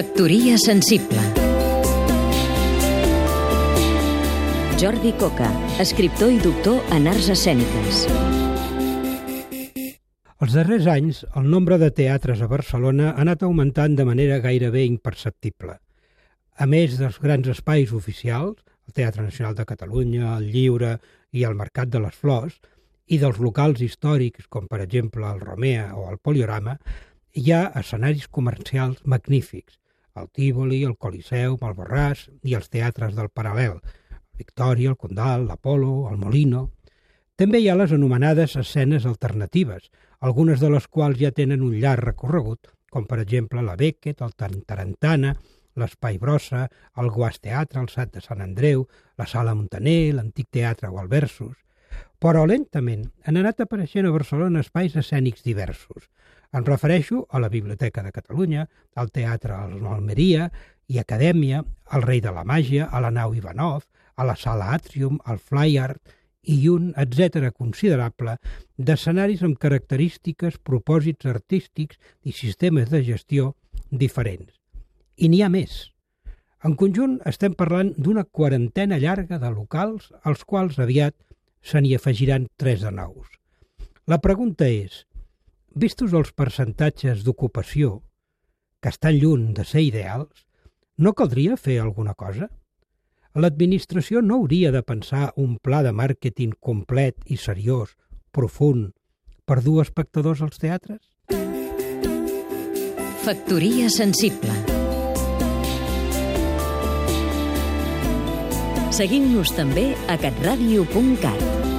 Factoria sensible Jordi Coca, escriptor i doctor en arts escèniques. Els darrers anys, el nombre de teatres a Barcelona ha anat augmentant de manera gairebé imperceptible. A més dels grans espais oficials, el Teatre Nacional de Catalunya, el Lliure i el Mercat de les Flors, i dels locals històrics, com per exemple el Romea o el Poliorama, hi ha escenaris comercials magnífics, el Tívoli, el Coliseu, el Borràs i els teatres del Paral·lel, Victòria, el Condal, l'Apolo, el Molino... També hi ha les anomenades escenes alternatives, algunes de les quals ja tenen un llarg recorregut, com per exemple la Beckett, el Tarantana, l'Espai Brossa, el Guas Teatre, el Sat de Sant Andreu, la Sala Montaner, l'Antic Teatre o el Versus, però lentament han anat apareixent a Barcelona espais escènics diversos. Em refereixo a la Biblioteca de Catalunya, al Teatre Almeria i Acadèmia, al Rei de la Màgia, a la nau Ivanov, a la Sala Atrium, al Fly Art i un, etc considerable d'escenaris amb característiques, propòsits artístics i sistemes de gestió diferents. I n'hi ha més. En conjunt estem parlant d'una quarantena llarga de locals als quals aviat se n'hi afegiran tres de nous. La pregunta és, vistos els percentatges d'ocupació, que estan lluny de ser ideals, no caldria fer alguna cosa? L'administració no hauria de pensar un pla de màrqueting complet i seriós, profund, per dur espectadors als teatres? Factoria sensible Seguim-nos també a catradio.cat